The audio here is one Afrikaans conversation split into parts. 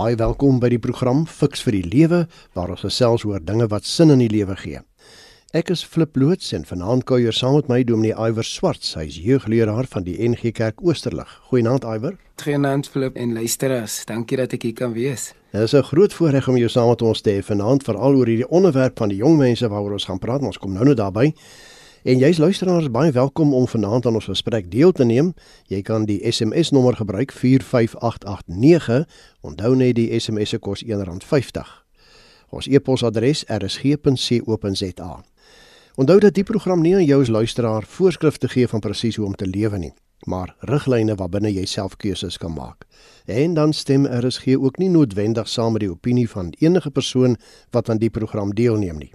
Baie welkom by die program Fix vir die Lewe waar ons gesels oor dinge wat sin in die lewe gee. Ek is Flip Loots en vanaand kuier saam met my Dominee Iwer Swarts, hy is jeugleraar van die NG Kerk Oosterlig. Goeienaand Iwer. Goeienaand Flip en luisteraars. Dankie dat ek hier kan wees. Dit is 'n groot voorreg om jou saam met ons te hê vanaand veral oor hierdie onderwerp van die jong mense waaroor ons gaan praat. Ons kom nou net daarby. En jy's luisteraars baie welkom om vanaand aan ons gesprek deel te neem. Jy kan die SMS nommer gebruik 45889. Onthou net die SMS se kos R1.50. Ons e-posadres rsg.co.za. Onthou dat die program nie aan jou as luisteraar voorskrifte gee van presies hoe om te lewe nie, maar riglyne waarbinne jy self keuses kan maak. En dan stem RSG ook nie noodwendig saam met die opinie van enige persoon wat aan die program deelneem nie.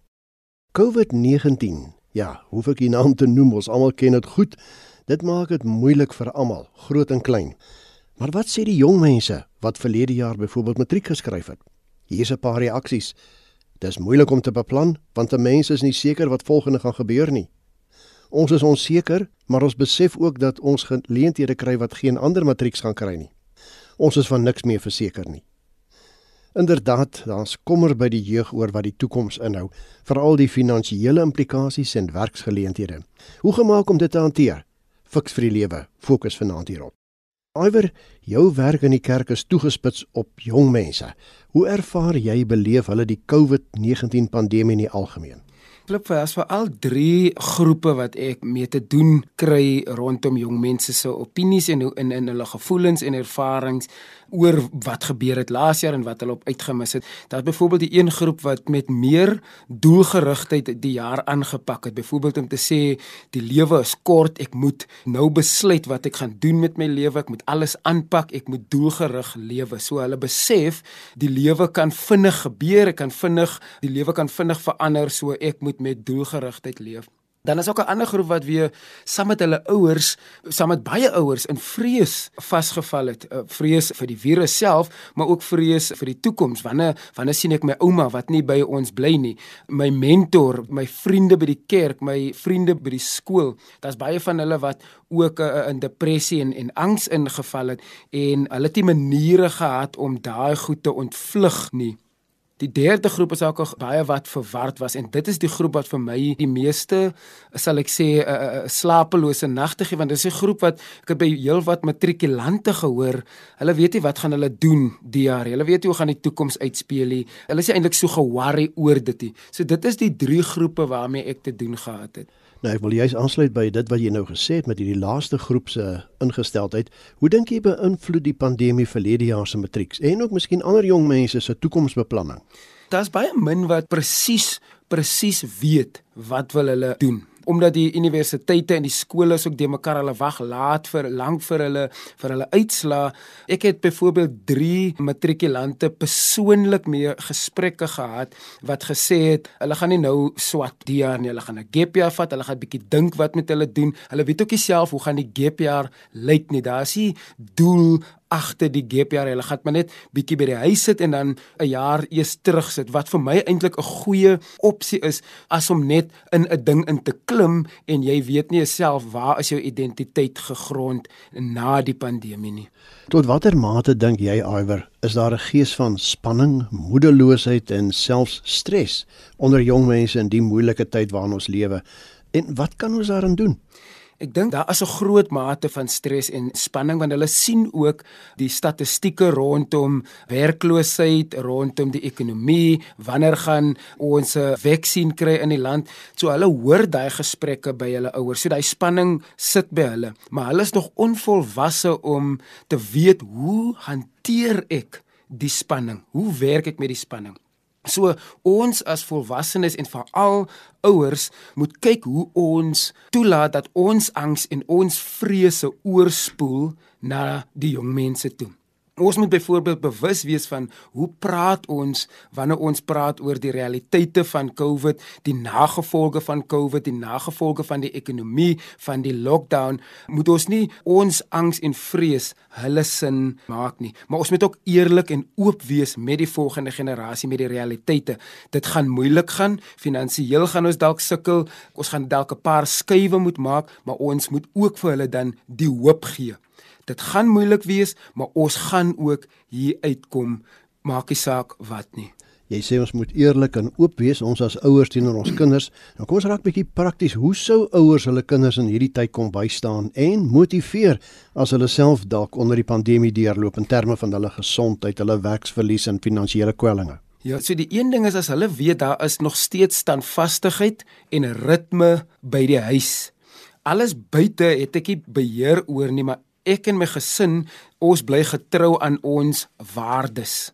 COVID-19 Ja, hoef ek die naam te noem, ons almal ken dit goed. Dit maak dit moeilik vir almal, groot en klein. Maar wat sê die jong mense wat verlede jaar byvoorbeeld matriek geskryf het? Hier is 'n paar reaksies. Dis moeilik om te beplan want 'n mens is nie seker wat volgende gaan gebeur nie. Ons is onseker, maar ons besef ook dat ons geleenthede kry wat geen ander matrieks gaan kry nie. Ons is van niks meer verseker nie. Inderdaad, daar's kommer by die jeug oor wat die toekoms inhou, veral die finansiële implikasies en werksgeleenthede. Hoe gemaak om dit te hanteer? Fiks vir die lewe, fokus vanaand hierop. Iwer, jou werk in die kerk is toegespits op jong mense. Hoe ervaar jy beleef hulle die COVID-19 pandemie in die algemeen? Flip vir as vir al drie groepe wat ek mee te doen kry rondom jong mense se opinies en in in hulle gevoelens en ervarings oor wat gebeur het laas jaar en wat hulle op uitgemis het. Daar's byvoorbeeld die een groep wat met meer doelgerigtheid die jaar aangepak het. Byvoorbeeld om te sê die lewe is kort, ek moet nou besluit wat ek gaan doen met my lewe. Ek moet alles aanpak, ek moet doelgerig lewe. So hulle besef die lewe kan vinnig gebeur, ek kan vinnig die lewe kan vinnig verander, so ek moet met doelgerigtheid leef. Dan is ook 'n ander groep wat weer saam met hulle ouers, saam met baie ouers in vrees vasgevall het. Uh, vrees vir die virus self, maar ook vrees vir die toekoms. Wanneer wanneer sien ek my ouma wat nie by ons bly nie, my mentor, my vriende by die kerk, my vriende by die skool. Daar's baie van hulle wat ook uh, in depressie en en angs ingeval het en hulle het nie maniere gehad om daai goed te ontvlug nie. Die derde groep is ook baie wat verward was en dit is die groep wat vir my die meeste sal ek sê 'n uh, uh, slapelose nagte gee want dis 'n groep wat ek het by heelwat matrikulante gehoor. Hulle weet nie wat gaan hulle doen die jaar. Hulle weet nie hoe gaan die toekoms uitspeel nie. Hulle is eintlik so ge-worry oor dit nie. So dit is die drie groepe waarmee ek te doen gehad het. Nou ek wil juist aansluit by dit wat jy nou gesê het met hierdie laaste groep se ingesteldheid. Hoe dink jy beïnvloed die pandemie verlede jaar se matrieks en ook miskien ander jong mense se toekomsbeplanning? Daar's baie min wat presies presies weet wat wil hulle doen omdat die universiteite en die skole ook de mekaar hulle wag laat vir lank vir hulle vir hulle uitslaa. Ek het byvoorbeeld 3 matrikulante persoonlik mee gesprekke gehad wat gesê het hulle gaan nie nou swat die jaar nie, hulle gaan 'n gap jaar vat, hulle gaan bietjie dink wat met hulle doen. Hulle weet ook nie self hoe gaan die gap jaar lyk nie. Daar's nie doel agter die gap jaar. Hulle gaan maar net bietjie by die huis sit en dan 'n jaar eers terug sit wat vir my eintlik 'n goeie opsie is as om net in 'n ding in te klim en jy weet nie jouself waar is jou identiteit gegrond na die pandemie nie. Tot watter mate dink jy Iwer is daar 'n gees van spanning, moedeloosheid en selfs stres onder jong mense in die moeilike tyd waarin ons lewe? En wat kan ons daaraan doen? Ek dink daar is 'n groot mate van stres en spanning want hulle sien ook die statistieke rondom werkloosheid, rondom die ekonomie, wanneer gaan ons 'n vaksin kry in die land. So hulle hoor daai gesprekke by hulle ouers. So daai spanning sit by hulle, maar hulle is nog onvolwasse om te weet hoe hanteer ek die spanning? Hoe werk ek met die spanning? So ons as volwassenes en veral ouers moet kyk hoe ons toelaat dat ons angs en ons vrese oorspoel na die jong mense toe. Ons moet byvoorbeeld bewus wees van hoe praat ons wanneer ons praat oor die realiteite van COVID, die nagevolge van COVID, die nagevolge van die ekonomie, van die lockdown, moet ons nie ons angs en vrees hulle sin maak nie, maar ons moet ook eerlik en oop wees met die volgende generasie met die realiteite. Dit gaan moeilik gaan, finansiëel gaan ons dalk sukkel, ons gaan dalk 'n paar skuwe moet maak, maar ons moet ook vir hulle dan die hoop gee Dit gaan moeilik wees, maar ons gaan ook hier uitkom maak nie saak wat nie. Jy sê ons moet eerlik en oop wees ons as ouers teenoor ons kinders. Nou kom ons raak bietjie prakties. Hoe sou ouers hulle kinders in hierdie tyd kom bystaan en motiveer as hulle self dalk onder die pandemie deurloop in terme van hulle gesondheid, hulle werksverlies en finansiële kwellinge? Ja, so die een ding is as hulle weet daar is nog steeds standvastigheid en 'n ritme by die huis. Alles buite het ek nie beheer oor nie, maar ek en my gesin, ons bly getrou aan ons waardes.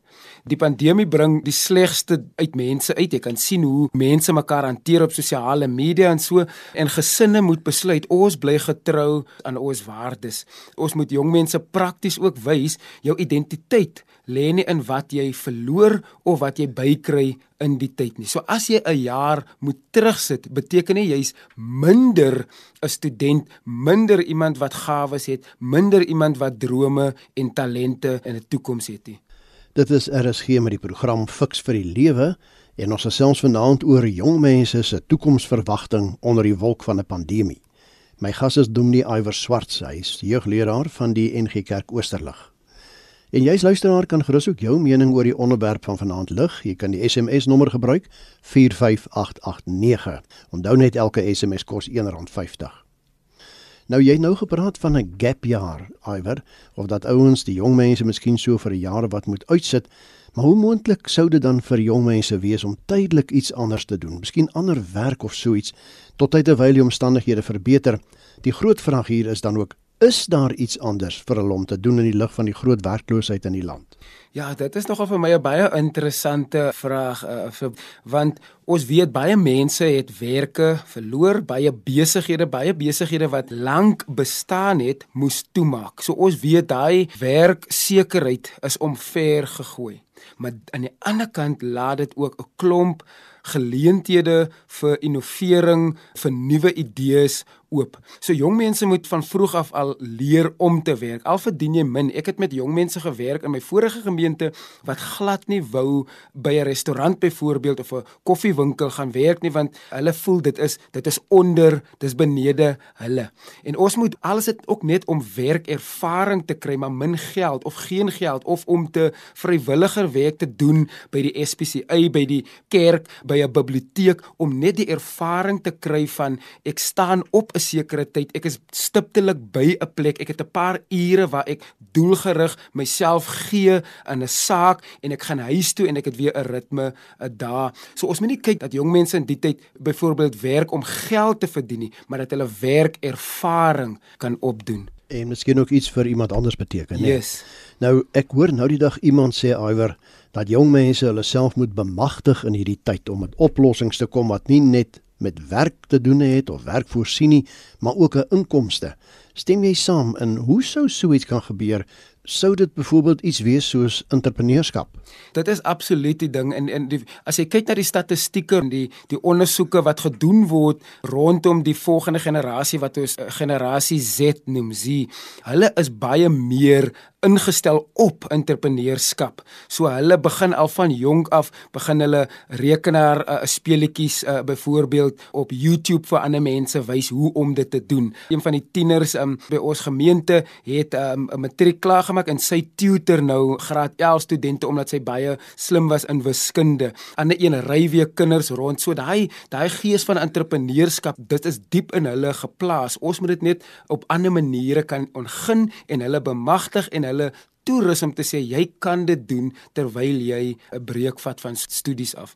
Die pandemie bring die slegste uit mense uit. Jy kan sien hoe mense mekaar hanteer op sosiale media en so en gesinne moet besluit ons bly getrou aan ons waardes. Ons moet jong mense prakties ook wys jou identiteit lê nie in wat jy verloor of wat jy bykry in die tyd nie. So as jy 'n jaar moet terugsit, beteken nie jy's minder 'n student, minder iemand wat gawes het, minder iemand wat drome en talente in 'n toekoms het nie. Dit is RSG met die program Fix vir die Lewe en ons gesels vanaand oor jong mense se toekomsverwagting onder die wolk van 'n pandemie. My gas is Dominee Iwer Swart, hy is jeugleraar van die NG Kerk Oosterlig. En jy's luisteraar kan gerus ook jou mening oor die onderwerp van vanaand lig. Jy kan die SMS nommer gebruik 45889. Onthou net elke SMS kos R1.50. Nou jy het nou gepraat van 'n gap jaar, Iwer, of dat ouens, die jong mense miskien so vir 'n jaar wat moet uitsit. Maar hoe moontlik sou dit dan vir jong mense wees om tydelik iets anders te doen? Miskien ander werk of so iets tot tyd terwyl die omstandighede verbeter. Die groot vraag hier is dan ook is daar iets anders vir hulle om te doen in die lig van die groot werkloosheid in die land? Ja, dit is nogal vir my 'n baie interessante vraag uh, vir want ons weet baie mense het werke verloor, baie besighede, baie besighede wat lank bestaan het, moes toemaak. So ons weet daai werksekerheid is omver gegooi. Maar aan die ander kant laat dit ook 'n klomp geleenthede vir innovering, vir nuwe idees oop. So jong mense moet van vroeg af al leer om te werk. Al verdien jy min. Ek het met jong mense gewerk in my vorige gemeente wat glad nie wou by 'n restaurant byvoorbeeld of 'n koffiewinkel gaan werk nie want hulle voel dit is dit is onder, dis benede hulle. En ons moet alles dit ook net om werkervaring te kry, maar min geld of geen geld of om te vrywilliger werk te doen by die SPCA, by die kerk, by 'n biblioteek om net die ervaring te kry van ek staan op 'n sekere tyd. Ek is stiptelik by 'n plek. Ek het 'n paar ure waar ek doelgerig myself gee in 'n saak en ek gaan huis toe en ek het weer 'n ritme 'n dag. So ons moet nie kyk dat jong mense in die tyd byvoorbeeld werk om geld te verdien nie, maar dat hulle werk ervaring kan opdoen. En miskien ook iets vir iemand anders beteken, né? Yes. Nou ek hoor nou die dag iemand sê iwer dat jong mense hulle self moet bemagtig in hierdie tyd om met oplossings te kom wat nie net met werk te doen het of werkvoorsiening, maar ook 'n inkomste. Stem jy saam in hoe sou so iets kan gebeur? Sou dit byvoorbeeld iets wees soos entrepreneurskap? Dit is absoluut die ding en en die, as jy kyk na die statistieke en die die ondersoeke wat gedoen word rondom die volgende generasie wat ons uh, generasie Z noem, Z, hulle is baie meer ingestel op entrepreneurskap. So hulle begin al van jonk af begin hulle rekenaar uh, speletjies uh, byvoorbeeld op YouTube vir ander mense wys hoe om dit te doen. Een van die tieners um, by ons gemeente het um, 'n matriek klaar gemaak en sy tutor nou graad 11 studente omdat sy baie slim was in wiskunde. Ander een ry weer kinders rond. So daai daai gees van entrepreneurskap, dit is diep in hulle geplaas. Ons moet dit net op ander maniere kan ongin en hulle bemagtig en hulle toerus om te sê jy kan dit doen terwyl jy 'n breek vat van studies af.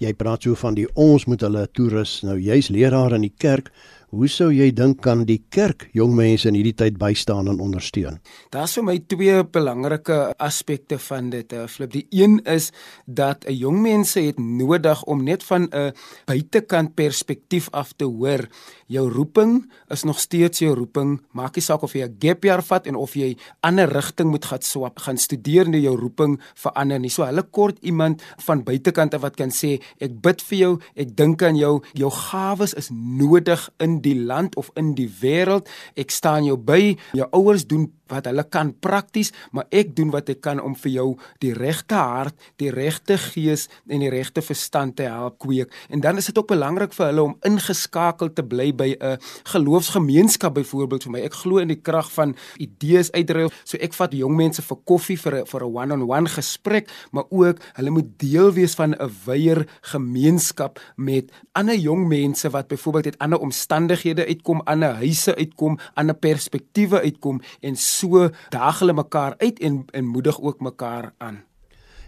Jy praat so van die ons moet hulle toerus. Nou jy's leraar in die kerk. Hoe sou jy dink kan die kerk jong mense in hierdie tyd bystaan en ondersteun? Daar's vir my twee belangrike aspekte van dit. Eh, Flip, die een is dat 'n jong mense het nodig om net van 'n buitekant perspektief af te hoor. Jou roeping is nog steeds jou roeping. Maak nie saak of jy 'n gap jaar vat en of jy ander rigting moet gaan swap, gaan studeer en jou roeping verander nie. So hulle kort iemand van buitekant wat kan sê, ek bid vir jou, ek dink aan jou, jou gawes is nodig in die land of in die wêreld. Ek staan jou by. Jou ouers doen wat hulle kan prakties, maar ek doen wat ek kan om vir jou die regte hart, die regte gees en die regte verstand te help kweek. En dan is dit ook belangrik vir hulle om ingeskakel te bly by 'n geloofsgemeenskap byvoorbeeld vir my. Ek glo in die krag van idees uitruil. So ek vat jong mense vir koffie vir 'n vir 'n one-on-one gesprek, maar ook hulle moet deel wees van 'n wyeer gemeenskap met ander jong mense wat byvoorbeeld uit ander omstandighede uitkom, ander huise uitkom, ander perspektiewe uitkom en so daag hulle mekaar uit en en moedig ook mekaar aan.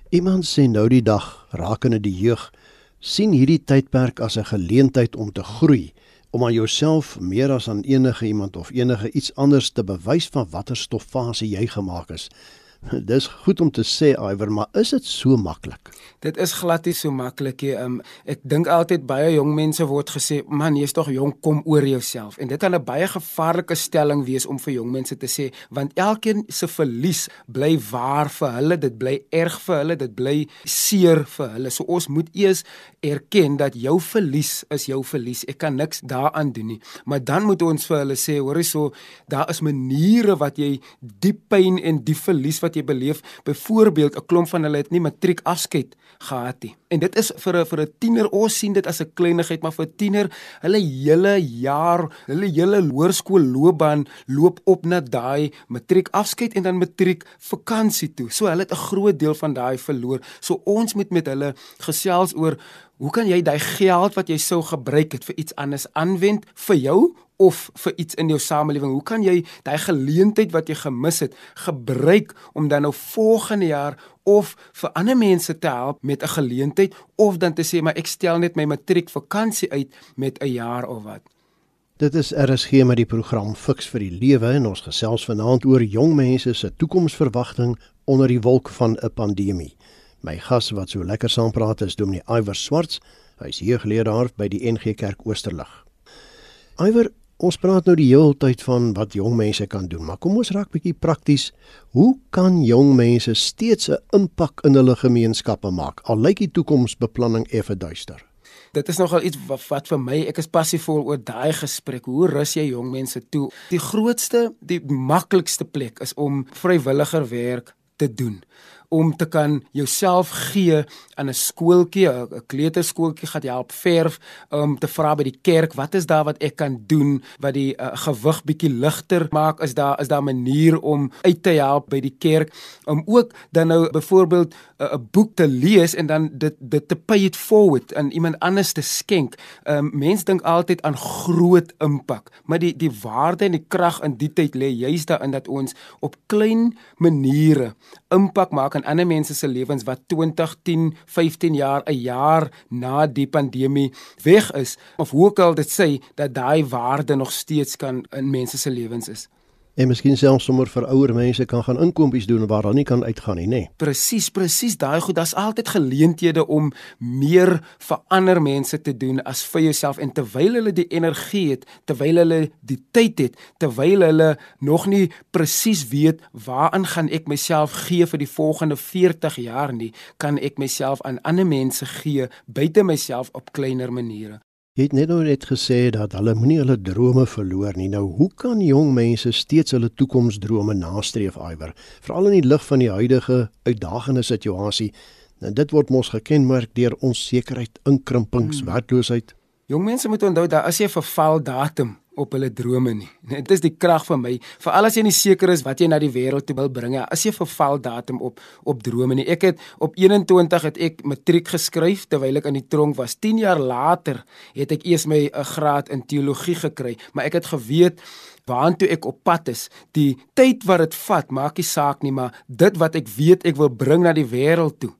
Iemand sê nou die dag rakende die jeug sien hierdie tydperk as 'n geleentheid om te groei om aan jouself meer as aan enige iemand of enige iets anders te bewys van watter stofase jy gemaak is. Dis goed om te sê Iwer, maar is dit so maklik? Dit is glad nie so maklik nie. Um, ek dink altyd baie jong mense word gesê, "Man, jy's tog jonk, kom oor jouself." En dit kan 'n baie gevaarlike stelling wees om vir jong mense te sê, want elkeen se verlies bly waar vir hulle, dit bly erg vir hulle, dit bly seer vir hulle. So ons moet eers erken dat jou verlies is jou verlies. Ek kan niks daaraan doen nie. Maar dan moet ons vir hulle sê, "Hoor hierso, daar is maniere wat jy diep pyn en die verlies wat jy beleef. Byvoorbeeld, 'n klomp van hulle het nie matriek afskeid gehad nie. En dit is vir 'n vir 'n tiener, ons sien dit as 'n kleinigheid, maar vir 'n tiener, hulle hele jaar, hulle hele hoërskoolloopbaan loop op na daai matriek afskeid en dan matriek vakansie toe. So hulle het 'n groot deel van daai verloor. So ons moet met hulle gesels oor Hoe kan jy daai geld wat jy sou gebruik het vir iets anders aanwend vir jou of vir iets in jou samelewing? Hoe kan jy daai geleentheid wat jy gemis het gebruik om dan nou volgende jaar of vir ander mense te help met 'n geleentheid of dan te sê maar ek stel net my matriek vakansie uit met 'n jaar of wat? Dit is RSG met die program Fix vir die Lewe en ons gesels vanaand oor jong mense se toekomsverwagting onder die wolk van 'n pandemie. My gas wat so lekker saam praat is Dominee Iwer Swarts. Hy is geleerder by die NG Kerk Oosterlig. Iwer, ons praat nou die hele tyd van wat jong mense kan doen, maar kom ons raak bietjie prakties. Hoe kan jong mense steeds 'n impak in hulle gemeenskappe maak al lyk die toekomsbeplanning effe duister? Dit is nogal iets wat, wat vir my, ek is passievol oor daai gesprek. Hoe rus jy jong mense toe? Die grootste, die maklikste plek is om vrywilliger werk te doen om te kan jouself gee aan 'n skooltjie, 'n kleuterskooltjie gaan help verf om te vra by die kerk, wat is daar wat ek kan doen wat die uh, gewig bietjie ligter maak? Is daar is daar 'n manier om uit te help by die kerk om ook dan nou byvoorbeeld 'n uh, boek te lees en dan dit dit te pay it forward aan iemand anders te skenk. Um, Mense dink altyd aan groot impak, maar die die waarde en die krag in die tyd lê juist daarin dat ons op klein maniere impak maak in ander mense se lewens wat 20, 10, 15 jaar, 'n jaar na die pandemie weg is of hoe ook al dit sê dat daai waarde nog steeds kan in mense se lewens is. En miskien selfs sommer vir ouer mense kan gaan inkompies doen waar hulle nie kan uitgaan nie, nê. Nee. Presies, presies. Daai goed, daar's altyd geleenthede om meer vir ander mense te doen as vir jouself en terwyl hulle die energie het, terwyl hulle die tyd het, terwyl hulle nog nie presies weet waaraan gaan ek myself gee vir die volgende 40 jaar nie, kan ek myself aan ander mense gee buite myself op kleiner maniere. Jy het net nou net gesê dat hulle moenie hulle drome verloor nie. Nou, hoe kan jong mense steeds hulle toekomsdrome nastreef, Iwer? Veral in die lig van die huidige uitdagende situasie. Nou, dit word mos gekenmerk deur onsekerheid, inkrimpings, hmm. werkloosheid. Jong mense moet onthou dat as jy 'n verval datum op hulle drome nie. Dit is die krag van my. Veral as jy nie seker is wat jy na die wêreld toe wil bring, as jy verval datum op op drome nie. Ek het op 21 het ek matriek geskryf terwyl ek in die tronk was. 10 jaar later het ek eers my 'n eh, graad in teologie gekry, maar ek het geweet waantoe ek op pad is. Die tyd wat dit vat, maak nie saak nie, maar dit wat ek weet ek wil bring na die wêreld toe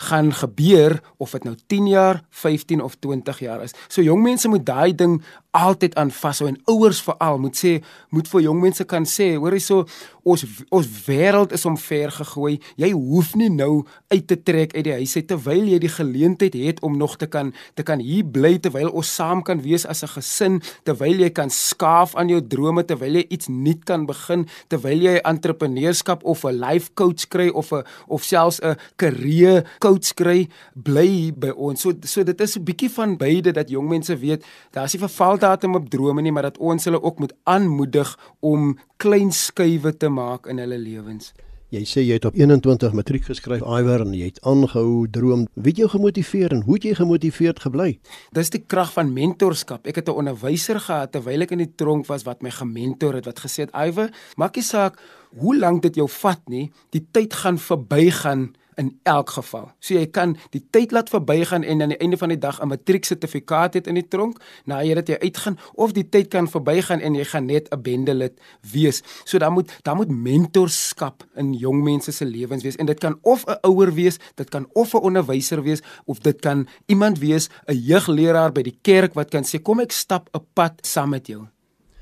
gaan gebeur of dit nou 10 jaar, 15 of 20 jaar is. So jong mense moet daai ding altyd aan vashou en ouers veral moet sê moet vir jong mense kan sê hoor hierso ons ons wêreld is omver gegooi jy hoef nie nou uit te trek uit die huis uit terwyl jy die geleentheid het om nog te kan te kan hier bly terwyl ons saam kan wees as 'n gesin terwyl jy kan skaaf aan jou drome terwyl jy iets nuut kan begin terwyl jy entrepreneurskap of 'n life coach kry of 'n of selfs 'n karier coach kry, bly by ons. So so dit is 'n bietjie van beide dat jong mense weet daar's nie vervaldatum op drome nie, maar dat ons hulle ook moet aanmoedig om klein skuwe te maak in hulle lewens. Jy sê jy het op 21 matriek geskryf, Iwer, en jy het aangehou droom. Wie het jou gemotiveer en hoe het jy gemotiveerd gebly? Dis die krag van mentorskap. Ek het 'n onderwyser gehad terwyl ek in die tronk was wat my gementor het, wat gesê het, "Iwer, maak nie saak hoe lank dit jou vat nie, die tyd gaan verbygaan in elk geval. So jy kan die tyd laat verbygaan en aan die einde van die dag 'n matrieksertifikaat het in die tronk, na jy dat jy uitgaan of die tyd kan verbygaan en jy gaan net 'n bendelid wees. So dan moet dan moet mentorskap in jong mense se lewens wees en dit kan of 'n ouer wees, dit kan of 'n onderwyser wees of dit kan iemand wees, 'n jeugleraar by die kerk wat kan sê kom ek stap 'n pad saam met jou.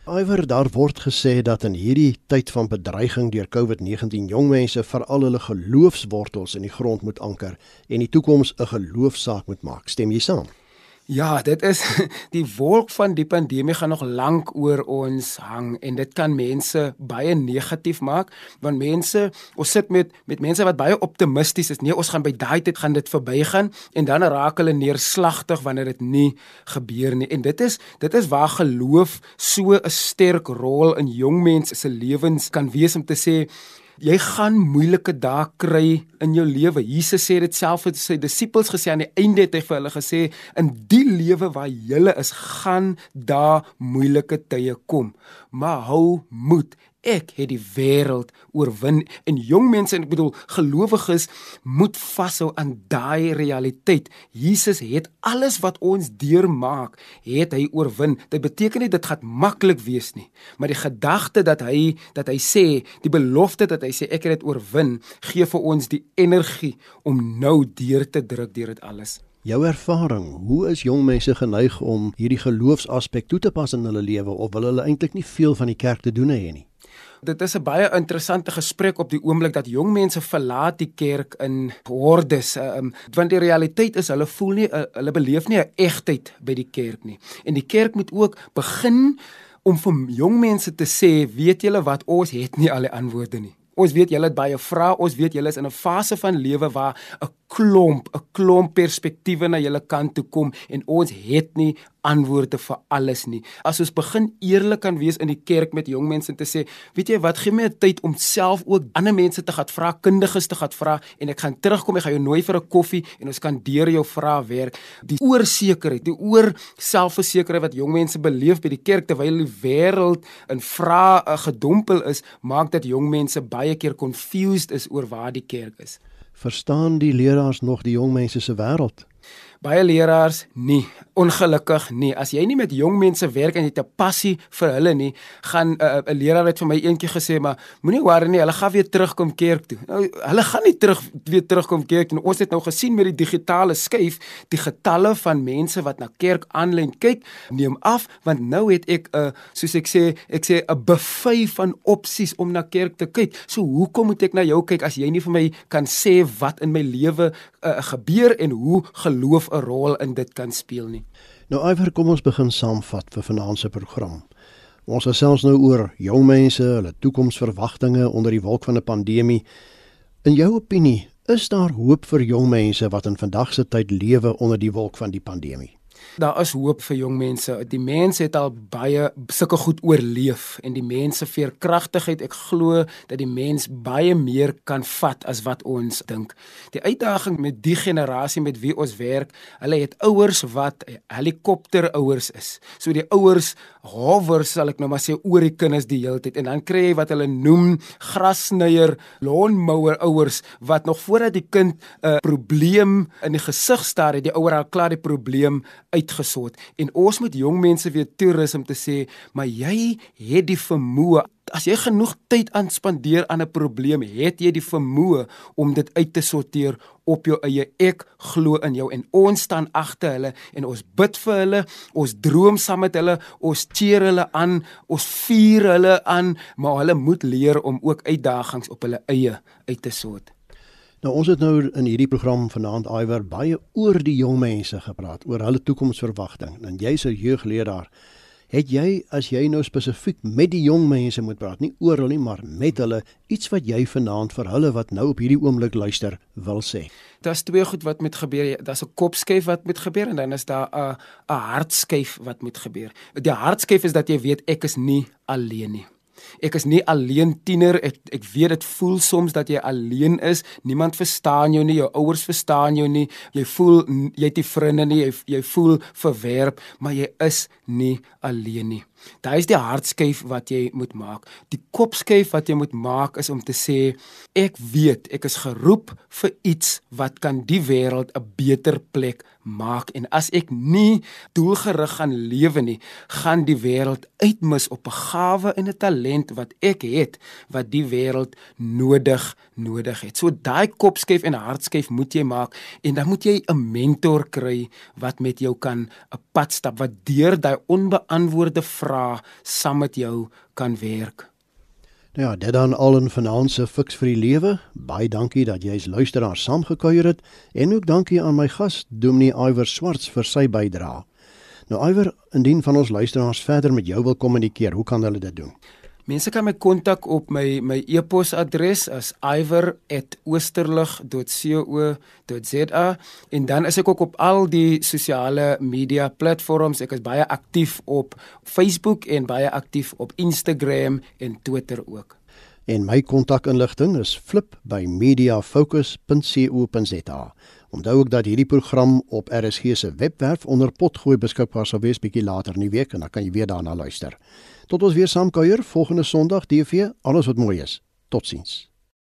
Iwer daar word gesê dat in hierdie tyd van bedreiging deur COVID-19 jong mense veral hulle geloofswortels in die grond moet anker en die toekoms 'n geloofsaak moet maak. Stem jy saam? Ja, dit is die wolk van die pandemie gaan nog lank oor ons hang en dit kan mense baie negatief maak want mense ons sit met met mense wat baie optimisties is. Nee, ons gaan by daai tyd gaan dit verbygaan en dan raak hulle neerslagtig wanneer dit nie gebeur nie. En dit is dit is waar geloof so 'n sterk rol in jong mense se lewens kan wees om te sê Jy gaan moeilike dae kry in jou lewe. Jesus sê dit self vir sy disippels gesê aan die einde het hy vir hulle gesê in die lewe waar jy is, gaan daar moeilike tye kom. Maar hou moed ek het die wêreld oorwin en jong mense en ek bedoel gelowiges moet vashou aan daai realiteit. Jesus het alles wat ons deurmaak, het hy oorwin. Dit beteken nie dit gaan maklik wees nie, maar die gedagte dat hy dat hy sê, die belofte dat hy sê ek het dit oorwin, gee vir ons die energie om nou deur te druk deur dit alles. Jou ervaring, hoe is jong mense geneig om hierdie geloofsaspek toe te pas in hulle lewe of wil hulle eintlik nie veel van die kerk te doen hê nie? Dit is 'n baie interessante gesprek op die oomblik dat jong mense verlaat die kerk in hordes. Um, want die realiteit is hulle voel nie uh, hulle beleef nie 'n egtheid by die kerk nie. En die kerk moet ook begin om vir jong mense te sê, weet julle wat, ons het nie al die antwoorde nie. Ons weet julle het baie vrae, ons weet julle is in 'n fase van lewe waar 'n klomp, 'n klomp perspektiewe na julle kant toe kom en ons het nie antwoorde vir alles nie. As ons begin eerlik kan wees in die kerk met jong mense te sê, weet jy wat, gee my 'n tyd om self ook ander mense te gaan vra, kundiges te gaan vra en ek gaan terugkom, ek gaan jou nooi vir 'n koffie en ons kan deur jou vrae werk. Die oorsekerheid, die oor selfversekerheid wat jong mense beleef by die kerk terwyl die wêreld in vrae uh, gedompel is, maak dat jong mense baie keer confused is oor waar die kerk is. Verstaan die leraars nog die jong mense se wêreld? Baie leraars nie, ongelukkig nie. As jy nie met jong mense werk en jy het 'n passie vir hulle nie, gaan 'n uh, 'n leraar het vir my eendag gesê, maar moenie worry nie, hulle gaan weer terugkom kerk toe. Nou, hulle gaan nie terug weer terugkom kerk toe. Ons het nou gesien met die digitale skuif, die getalle van mense wat na kerk aanlyn kyk, neem af, want nou het ek 'n uh, soos ek sê, ek sê 'n buffet van opsies om na kerk te kyk. So hoekom moet ek na jou kyk as jy nie vir my kan sê wat in my lewe uh, gebeur en hoe geloof 'n rol in dit kan speel nie. Nou Iver, kom ons begin saamvat vir vanaand se program. Ons gesels nou oor jong mense, hulle toekomsverwagtinge onder die wolk van 'n pandemie. In jou opinie, is daar hoop vir jong mense wat in vandag se tyd lewe onder die wolk van die pandemie? Daar is hoop vir jong mense. Die mense het al baie sulke goed oorleef en die mense veerkragtigheid, ek glo dat die mens baie meer kan vat as wat ons dink. Die uitdaging met die generasie met wie ons werk, hulle het ouers wat helikopterouers is. So die ouers hover sal ek nou maar sê oor die kinders die hele tyd en dan kry jy wat hulle noem grasnyer, lawnmower ouers wat nog voordat die kind 'n uh, probleem in die gesig staar het, die ouer al klaar die probleem uitgesort. En ons moet jong mense weer toerus om te sê maar jy het die vermoë. As jy genoeg tyd aanspandeer aan 'n probleem het jy die vermoë om dit uit te sorteer op jou eie. Ek glo in jou en ons staan agter hulle en ons bid vir hulle ons droom saam met hulle ons cheer hulle aan ons vier hulle aan maar hulle moet leer om ook uitdagings op hulle eie uit te sort Nou ons het nou in hierdie program vanaand Iwer baie oor die jong mense gepraat, oor hulle toekomsverwagting. En jy's 'n jeugleraar. Het jy as jy nou spesifiek met die jong mense moet praat, nie oor hulle nie, maar met hulle, iets wat jy vanaand vir hulle wat nou op hierdie oomblik luister wil sê? Daar's twee goed wat met gebeur. Daar's 'n kopskuif wat met gebeur en dan is daar 'n 'n hartskuif wat met gebeur. Die hartskuif is dat jy weet ek is nie alleen nie. Ek is nie alleen tiener. Ek ek weet dit voel soms dat jy alleen is. Niemand verstaan jou nie. Jou ouers verstaan jou nie. Jy voel jy het nie vriende nie. Jy jy voel verwerp, maar jy is nie alleen nie. Daai is die hartskuif wat jy moet maak. Die kopskuif wat jy moet maak is om te sê ek weet ek is geroep vir iets wat kan die wêreld 'n beter plek maak en as ek nie doelgerig gaan lewe nie, gaan die wêreld uitmis op 'n gawe en 'n talent wat ek het wat die wêreld nodig nodig het. So daai kopskuif en hartskuif moet jy maak en dan moet jy 'n mentor kry wat met jou kan 'n pad stap wat deur daai onbeantwoorde vrae saam met jou kan werk. Nou ja, dit dan al 'n finansie fiks vir die lewe. Baie dankie dat jy as luisteraar saamgekuier het en ook dankie aan my gas Dominee Iwer Swarts vir sy bydrae. Nou Iwer, indien van ons luisteraars verder met jou wil kommunikeer, hoe kan hulle dit doen? Mense kan my kontak op my my e-posadres as iwer@oosterlig.co.za en dan is ek ook op al die sosiale media platforms. Ek is baie aktief op Facebook en baie aktief op Instagram en Twitter ook. En my kontakinligting is flip@mediafocus.co.za. Onthou ook dat hierdie program op RSG se webwerf onder potgooi beskikbaar sal wees bietjie later in die week en dan kan jy weer daarna luister. Tot ons weer saam kuier volgende Sondag DV, alles wat mooi is. Totsiens.